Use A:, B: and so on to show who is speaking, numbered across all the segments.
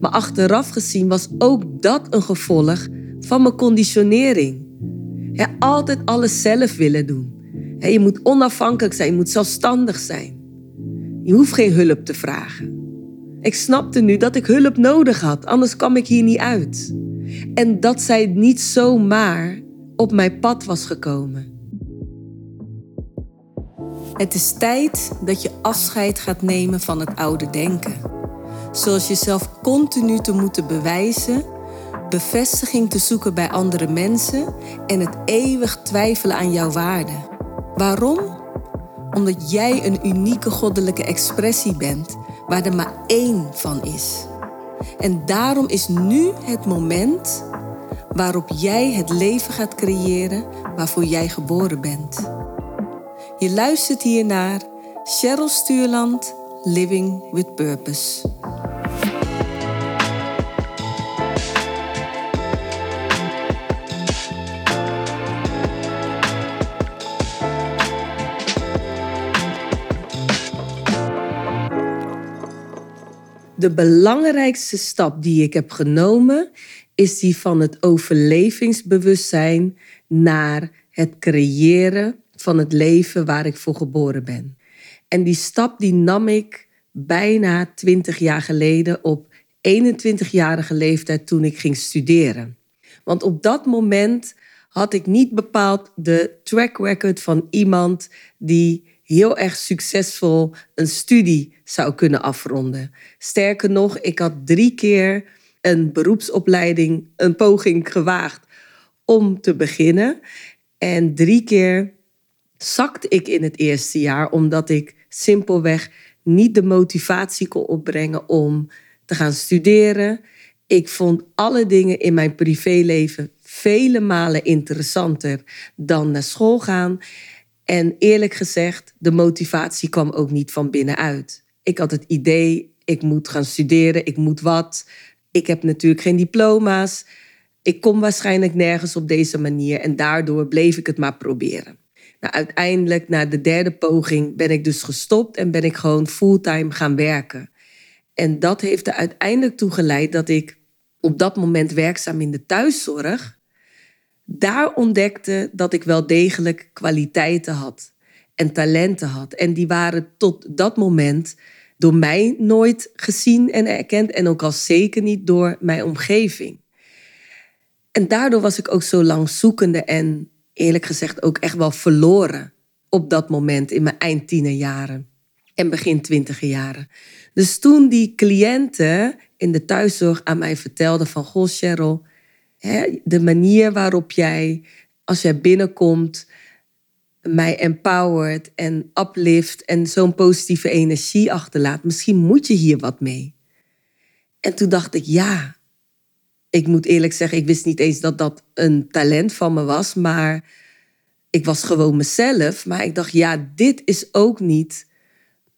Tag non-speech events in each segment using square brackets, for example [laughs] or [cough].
A: Maar achteraf gezien was ook dat een gevolg van mijn conditionering. altijd alles zelf willen doen. je moet onafhankelijk zijn, je moet zelfstandig zijn. Je hoeft geen hulp te vragen. Ik snapte nu dat ik hulp nodig had, anders kwam ik hier niet uit. En dat zij niet zomaar op mijn pad was gekomen. Het is tijd dat je afscheid gaat nemen van het oude denken. Zoals jezelf continu te moeten bewijzen, bevestiging te zoeken bij andere mensen en het eeuwig twijfelen aan jouw waarde. Waarom? Omdat jij een unieke goddelijke expressie bent waar er maar één van is. En daarom is nu het moment waarop jij het leven gaat creëren waarvoor jij geboren bent. Je luistert hier naar Cheryl Stuurland, Living with Purpose. De belangrijkste stap die ik heb genomen is die van het overlevingsbewustzijn naar het creëren van het leven waar ik voor geboren ben. En die stap die nam ik bijna 20 jaar geleden op 21-jarige leeftijd toen ik ging studeren. Want op dat moment had ik niet bepaald de track record van iemand die heel erg succesvol een studie zou kunnen afronden. Sterker nog, ik had drie keer een beroepsopleiding, een poging gewaagd om te beginnen. En drie keer zakte ik in het eerste jaar omdat ik simpelweg niet de motivatie kon opbrengen om te gaan studeren. Ik vond alle dingen in mijn privéleven vele malen interessanter dan naar school gaan. En eerlijk gezegd, de motivatie kwam ook niet van binnenuit. Ik had het idee, ik moet gaan studeren, ik moet wat. Ik heb natuurlijk geen diploma's. Ik kom waarschijnlijk nergens op deze manier en daardoor bleef ik het maar proberen. Nou, uiteindelijk, na de derde poging, ben ik dus gestopt en ben ik gewoon fulltime gaan werken. En dat heeft er uiteindelijk toe geleid dat ik op dat moment werkzaam in de thuiszorg, daar ontdekte dat ik wel degelijk kwaliteiten had en talenten had. En die waren tot dat moment door mij nooit gezien en erkend en ook al zeker niet door mijn omgeving. En daardoor was ik ook zo lang zoekende en eerlijk gezegd ook echt wel verloren op dat moment in mijn eindtienerjaren en begin twintiger jaren. Dus toen die cliënten in de thuiszorg aan mij vertelden van... Goh, Cheryl, hè, de manier waarop jij, als jij binnenkomt... mij empowert en uplift en zo'n positieve energie achterlaat... misschien moet je hier wat mee. En toen dacht ik, ja, ik moet eerlijk zeggen, ik wist niet eens dat dat een talent van me was. Maar ik was gewoon mezelf. Maar ik dacht, ja, dit is ook niet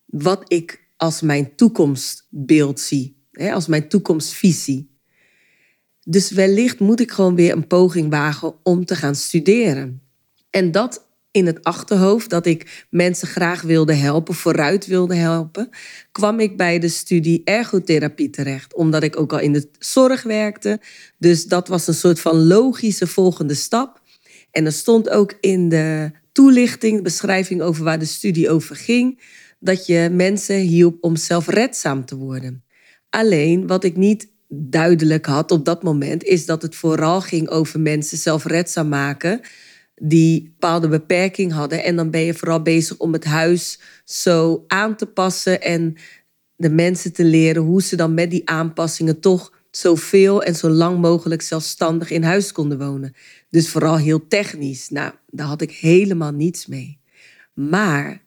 A: wat ik als mijn toekomstbeeld zie. Hè, als mijn toekomstvisie. Dus wellicht moet ik gewoon weer een poging wagen om te gaan studeren. En dat in het achterhoofd dat ik mensen graag wilde helpen, vooruit wilde helpen, kwam ik bij de studie ergotherapie terecht, omdat ik ook al in de zorg werkte. Dus dat was een soort van logische volgende stap. En er stond ook in de toelichting, beschrijving over waar de studie over ging, dat je mensen hielp om zelfredzaam te worden. Alleen wat ik niet duidelijk had op dat moment, is dat het vooral ging over mensen zelfredzaam maken die bepaalde beperking hadden. En dan ben je vooral bezig om het huis zo aan te passen en de mensen te leren hoe ze dan met die aanpassingen toch zoveel en zo lang mogelijk zelfstandig in huis konden wonen. Dus vooral heel technisch. Nou, daar had ik helemaal niets mee. Maar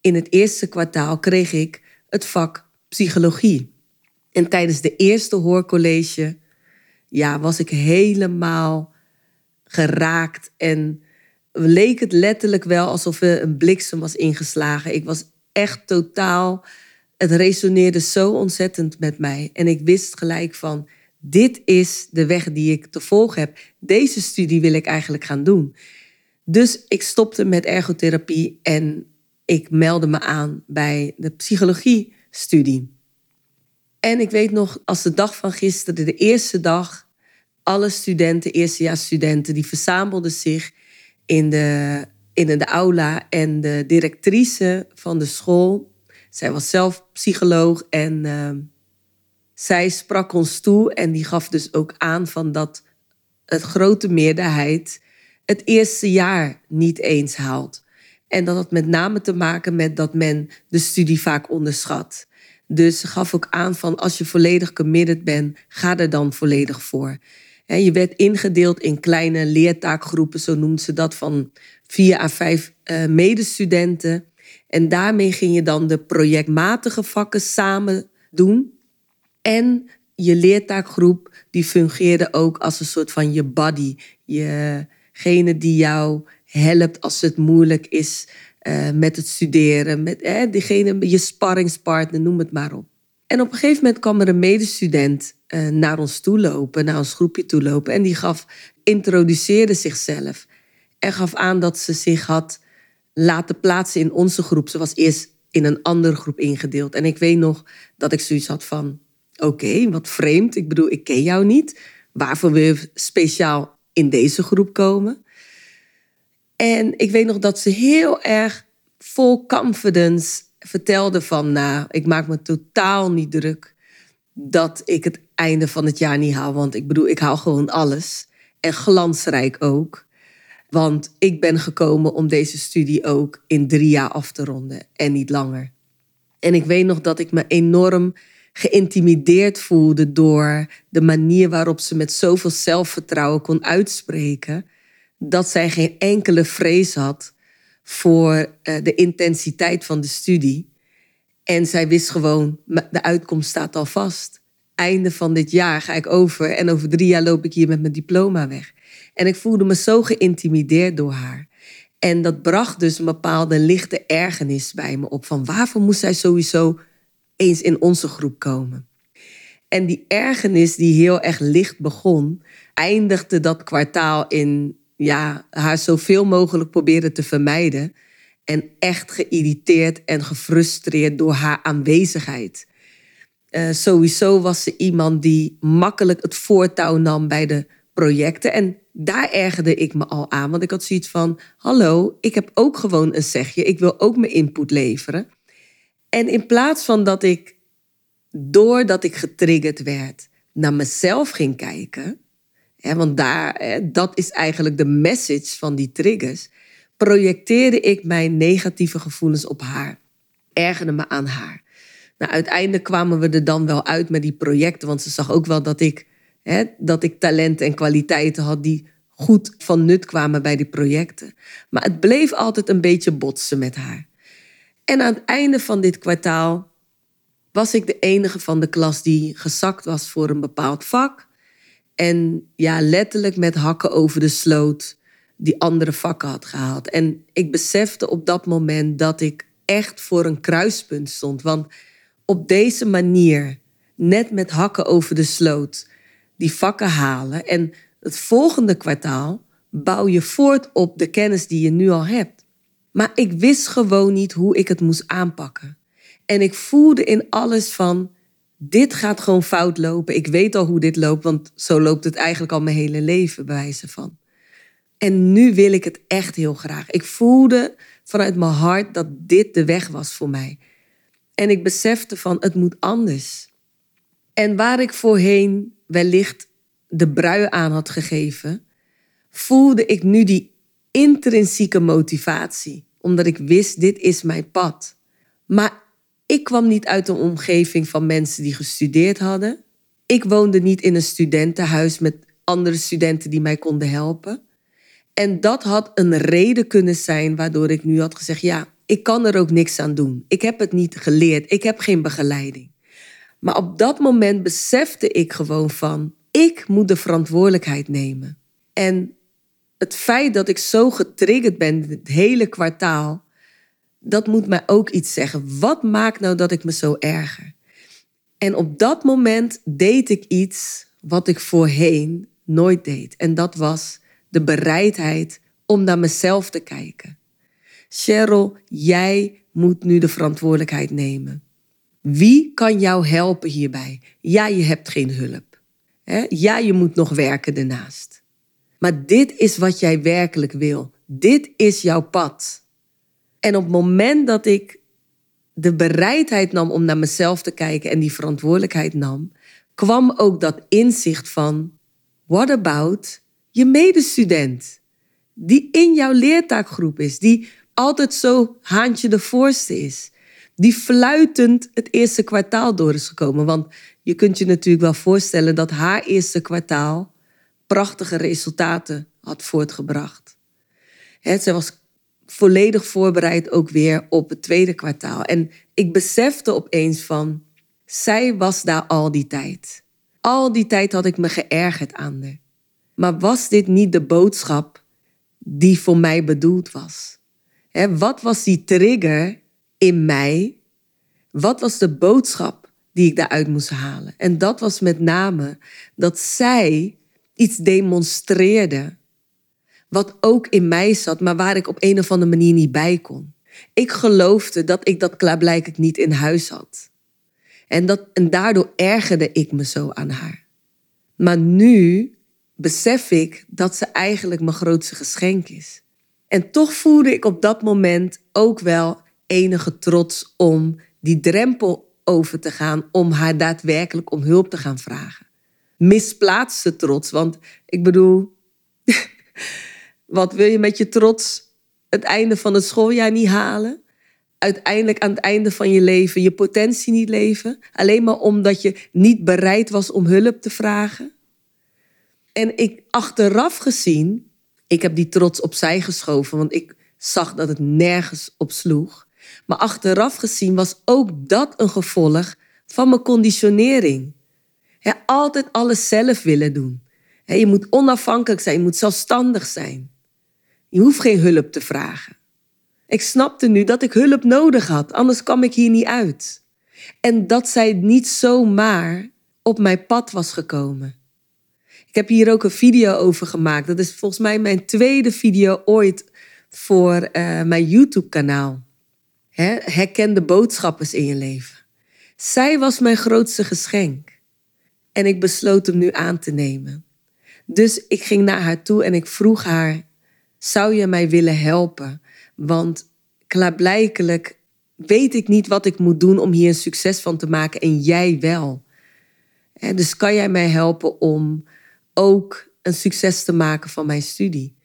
A: in het eerste kwartaal kreeg ik het vak psychologie. En tijdens de eerste hoorcollege ja, was ik helemaal geraakt en leek het letterlijk wel alsof er een bliksem was ingeslagen. Ik was echt totaal. Het resoneerde zo ontzettend met mij. En ik wist gelijk van: dit is de weg die ik te volgen heb. Deze studie wil ik eigenlijk gaan doen. Dus ik stopte met ergotherapie en ik meldde me aan bij de psychologie-studie. En ik weet nog, als de dag van gisteren, de eerste dag, alle studenten, eerstejaarsstudenten, die verzamelden zich in de, in de aula. En de directrice van de school, zij was zelf psycholoog en uh, zij sprak ons toe en die gaf dus ook aan van dat het grote meerderheid het eerste jaar niet eens haalt. En dat had met name te maken met dat men de studie vaak onderschat. Dus ze gaf ook aan van als je volledig committed bent, ga er dan volledig voor. je werd ingedeeld in kleine leertaakgroepen, zo noemden ze dat, van vier à vijf uh, medestudenten. En daarmee ging je dan de projectmatige vakken samen doen. En je leertaakgroep die fungeerde ook als een soort van je buddy. Jegene die jou helpt als het moeilijk is uh, met het studeren. Met eh, diegene, je sparringspartner, noem het maar op. En op een gegeven moment kwam er een medestudent uh, naar ons toe lopen, naar ons groepje toe lopen. En die gaf, introduceerde zichzelf. En gaf aan dat ze zich had laten plaatsen in onze groep. Ze was eerst in een andere groep ingedeeld. En ik weet nog dat ik zoiets had van Oké, wat vreemd. Ik bedoel, ik ken jou niet. Waarvoor wil je speciaal in deze groep komen? En ik weet nog dat ze heel erg vol confidence vertelde van... nou, ik maak me totaal niet druk dat ik het einde van het jaar niet haal. Want ik bedoel, ik haal gewoon alles. En glansrijk ook. Want ik ben gekomen om deze studie ook in drie jaar af te ronden en niet langer. En ik weet nog dat ik me enorm geïntimideerd voelde door de manier waarop ze met zoveel zelfvertrouwen kon uitspreken, dat zij geen enkele vrees had voor eh, de intensiteit van de studie. En zij wist gewoon, de uitkomst staat al vast. Einde van dit jaar ga ik over en over drie jaar loop ik hier met mijn diploma weg. En ik voelde me zo geïntimideerd door haar. En dat bracht dus een bepaalde lichte ergernis bij me op. Van waarvoor moest zij sowieso eens in onze groep komen. En die ergernis die heel erg licht begon, eindigde dat kwartaal in ja, haar zoveel mogelijk proberen te vermijden. En echt geïrriteerd en gefrustreerd door haar aanwezigheid. Uh, sowieso was ze iemand die makkelijk het voortouw nam bij de projecten. En daar ergerde ik me al aan, want ik had zoiets van: hallo, ik heb ook gewoon een zegje, ik wil ook mijn input leveren. En in plaats van dat ik, doordat ik getriggerd werd, naar mezelf ging kijken, hè, want daar, dat is eigenlijk de message van die triggers, projecteerde ik mijn negatieve gevoelens op haar, ergerde me aan haar. Nou, uiteindelijk kwamen we er dan wel uit met die projecten, want ze zag ook wel dat ik, hè, dat ik talenten en kwaliteiten had die goed van nut kwamen bij die projecten. Maar het bleef altijd een beetje botsen met haar. En aan het einde van dit kwartaal was ik de enige van de klas die gezakt was voor een bepaald vak. En ja, letterlijk met hakken over de sloot die andere vakken had gehaald. En ik besefte op dat moment dat ik echt voor een kruispunt stond. Want op deze manier, net met hakken over de sloot, die vakken halen. En het volgende kwartaal bouw je voort op de kennis die je nu al hebt. Maar ik wist gewoon niet hoe ik het moest aanpakken. En ik voelde in alles van, dit gaat gewoon fout lopen. Ik weet al hoe dit loopt, want zo loopt het eigenlijk al mijn hele leven, bij wijze van. En nu wil ik het echt heel graag. Ik voelde vanuit mijn hart dat dit de weg was voor mij. En ik besefte van, het moet anders. En waar ik voorheen wellicht de brui aan had gegeven, voelde ik nu die intrinsieke motivatie omdat ik wist, dit is mijn pad. Maar ik kwam niet uit een omgeving van mensen die gestudeerd hadden. Ik woonde niet in een studentenhuis met andere studenten die mij konden helpen. En dat had een reden kunnen zijn waardoor ik nu had gezegd: ja, ik kan er ook niks aan doen. Ik heb het niet geleerd. Ik heb geen begeleiding. Maar op dat moment besefte ik gewoon van: ik moet de verantwoordelijkheid nemen. En het feit dat ik zo getriggerd ben het hele kwartaal, dat moet mij ook iets zeggen. Wat maakt nou dat ik me zo erger? En op dat moment deed ik iets wat ik voorheen nooit deed. En dat was de bereidheid om naar mezelf te kijken. Cheryl, jij moet nu de verantwoordelijkheid nemen. Wie kan jou helpen hierbij? Ja, je hebt geen hulp. Ja, je moet nog werken ernaast. Maar dit is wat jij werkelijk wil. Dit is jouw pad. En op het moment dat ik de bereidheid nam om naar mezelf te kijken en die verantwoordelijkheid nam, kwam ook dat inzicht van: what about je medestudent? Die in jouw leertaakgroep is, die altijd zo haantje de voorste is. Die fluitend het eerste kwartaal door is gekomen. Want je kunt je natuurlijk wel voorstellen dat haar eerste kwartaal prachtige resultaten had voortgebracht. He, zij was volledig voorbereid ook weer op het tweede kwartaal. En ik besefte opeens van, zij was daar al die tijd. Al die tijd had ik me geërgerd aan haar. Maar was dit niet de boodschap die voor mij bedoeld was? wat was die trigger in mij? Wat was de boodschap die ik daaruit moest halen? En dat was met name dat zij iets demonstreerde. Wat ook in mij zat, maar waar ik op een of andere manier niet bij kon. Ik geloofde dat ik dat klaarblijkelijk niet in huis had. En, dat, en daardoor ergerde ik me zo aan haar. Maar nu besef ik dat ze eigenlijk mijn grootste geschenk is. En toch voelde ik op dat moment ook wel enige trots om die drempel over te gaan, om haar daadwerkelijk om hulp te gaan vragen. Misplaatste trots, want ik bedoel, [laughs] wat wil je met je trots het einde van het schooljaar niet halen? Uiteindelijk aan het einde van je leven je potentie niet leven, alleen maar omdat je niet bereid was om hulp te vragen? En ik achteraf gezien, ik heb die trots opzij geschoven, want ik zag dat het nergens op sloeg. Maar achteraf gezien was ook dat een gevolg van mijn conditionering. altijd alles zelf willen doen. je moet onafhankelijk zijn, je moet zelfstandig zijn. Je hoeft geen hulp te vragen. Ik snapte nu dat ik hulp nodig had, anders kwam ik hier niet uit. En dat zij niet zomaar op mijn pad was gekomen. Ik heb hier ook een video over gemaakt. Dat is volgens mij mijn tweede video ooit voor uh, mijn YouTube-kanaal. Herken de boodschappers in je leven. Zij was mijn grootste geschenk. En ik besloot hem nu aan te nemen. Dus ik ging naar haar toe en ik vroeg haar: Zou je mij willen helpen? Want klaarblijkelijk weet ik niet wat ik moet doen om hier een succes van te maken en jij wel. Dus kan jij mij helpen om ook een succes te maken van mijn studie?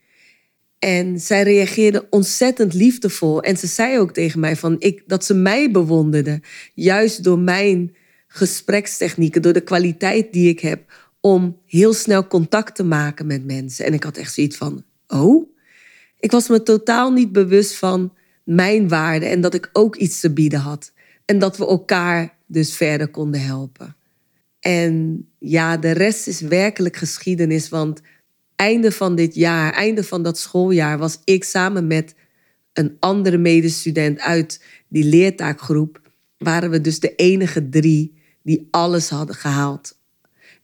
A: En zij reageerde ontzettend liefdevol. En ze zei ook tegen mij van ik, dat ze mij bewonderde. Juist door mijn gesprekstechnieken, door de kwaliteit die ik heb om heel snel contact te maken met mensen. En ik had echt zoiets van, oh, ik was me totaal niet bewust van mijn waarde en dat ik ook iets te bieden had. En dat we elkaar dus verder konden helpen. En ja, de rest is werkelijk geschiedenis, want einde van dit jaar, einde van dat schooljaar, was ik samen met een andere medestudent uit die leertaakgroep, waren we dus de enige drie die alles hadden gehaald.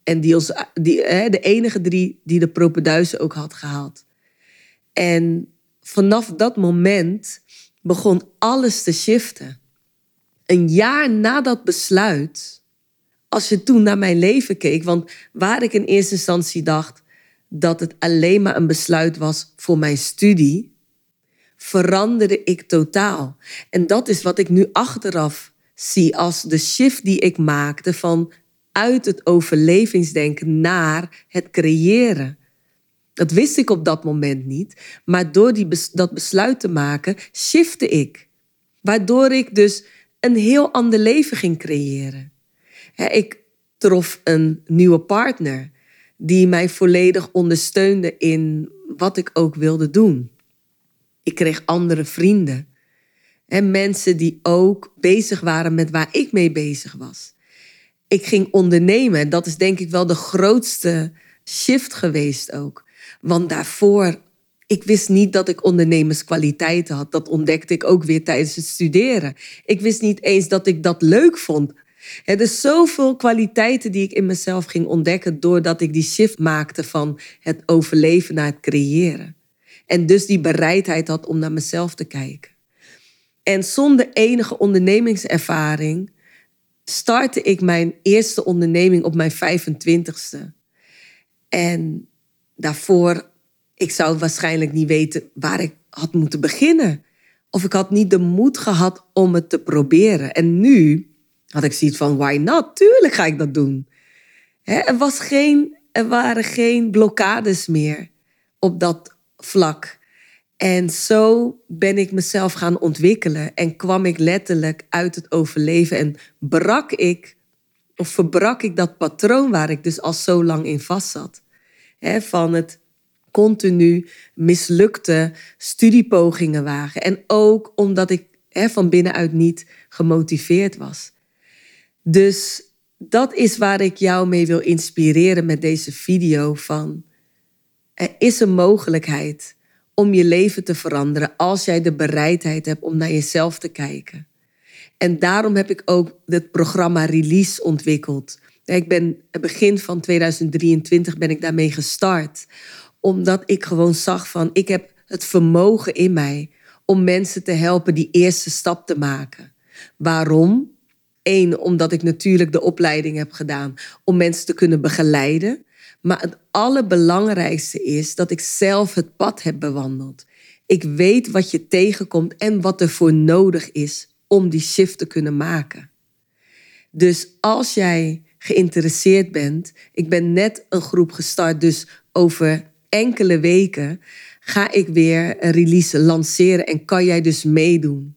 A: En die ons, die, de enige drie die de propenduizen ook had gehaald. En vanaf dat moment begon alles te shiften. Een jaar na dat besluit, als je toen naar mijn leven keek, want waar ik in eerste instantie dacht, dat het alleen maar een besluit was voor mijn studie, veranderde ik totaal. En dat is wat ik nu achteraf zie als de shift die ik maakte van uit het overlevingsdenken naar het creëren. Dat wist ik op dat moment niet, maar door die dat besluit te maken, shifte ik. Waardoor ik dus een heel ander leven ging creëren. ik trof een nieuwe partner die mij volledig ondersteunde in wat ik ook wilde doen. Ik kreeg andere vrienden en mensen die ook bezig waren met waar ik mee bezig was. Ik ging ondernemen. Dat is denk ik wel de grootste shift geweest ook. Want daarvoor, ik wist niet dat ik ondernemerskwaliteiten had. Dat ontdekte ik ook weer tijdens het studeren. Ik wist niet eens dat ik dat leuk vond. Er is zoveel kwaliteiten die ik in mezelf ging ontdekken doordat ik die shift maakte van het overleven naar het creëren. En dus die bereidheid had om naar mezelf te kijken. En zonder enige ondernemingservaring startte ik mijn eerste onderneming op mijn 25ste. En daarvoor, ik zou waarschijnlijk niet weten waar ik had moeten beginnen. Of ik had niet de moed gehad om het te proberen. En nu had ik zoiets van, why not? Tuurlijk ga ik dat doen. er, was geen, er waren geen blokkades meer op dat vlak. En zo ben ik mezelf gaan ontwikkelen en kwam ik letterlijk uit het overleven en brak ik of verbrak ik dat patroon waar ik dus al zo lang in vast zat. Van het continu mislukte studiepogingen wagen. En ook omdat ik van binnenuit niet gemotiveerd was. Dus dat is waar ik jou mee wil inspireren met deze video van er is een mogelijkheid om je leven te veranderen als jij de bereidheid hebt om naar jezelf te kijken. En daarom heb ik ook het programma Release ontwikkeld. Ik ben begin van 2023 ben ik daarmee gestart. Omdat ik gewoon zag van ik heb het vermogen in mij om mensen te helpen die eerste stap te maken. Waarom? Eén, omdat ik natuurlijk de opleiding heb gedaan om mensen te kunnen begeleiden. Maar het allerbelangrijkste is dat ik zelf het pad heb bewandeld. Ik weet wat je tegenkomt en wat er voor nodig is om die shift te kunnen maken. Dus als jij geïnteresseerd bent, ik ben net een groep gestart, dus over enkele weken ga ik weer een release lanceren en kan jij dus meedoen.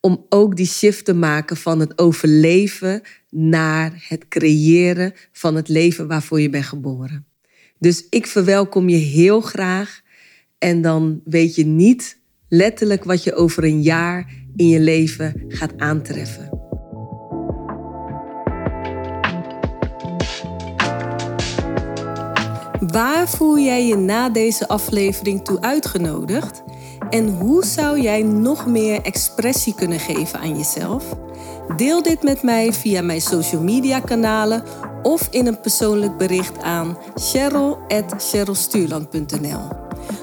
A: Om ook die shift te maken van het overleven naar het creëren van het leven waarvoor je bent geboren. Dus ik verwelkom je heel graag. En dan weet je niet letterlijk wat je over een jaar in je leven gaat aantreffen. Waar voel jij je na deze aflevering toe uitgenodigd? En hoe zou jij nog meer expressie kunnen geven aan jezelf? Deel dit met mij via mijn social media kanalen of in een persoonlijk bericht aan cheryl.cherylstuurland.nl.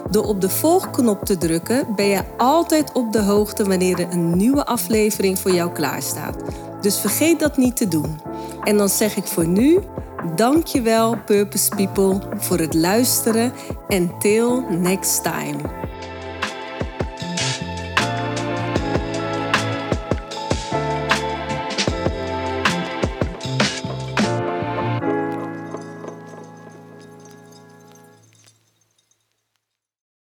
A: Door op de volgknop te drukken ben je altijd op de hoogte wanneer er een nieuwe aflevering voor jou klaarstaat. Dus vergeet dat niet te doen. En dan zeg ik voor nu, dankjewel Purpose People voor het luisteren en till next time.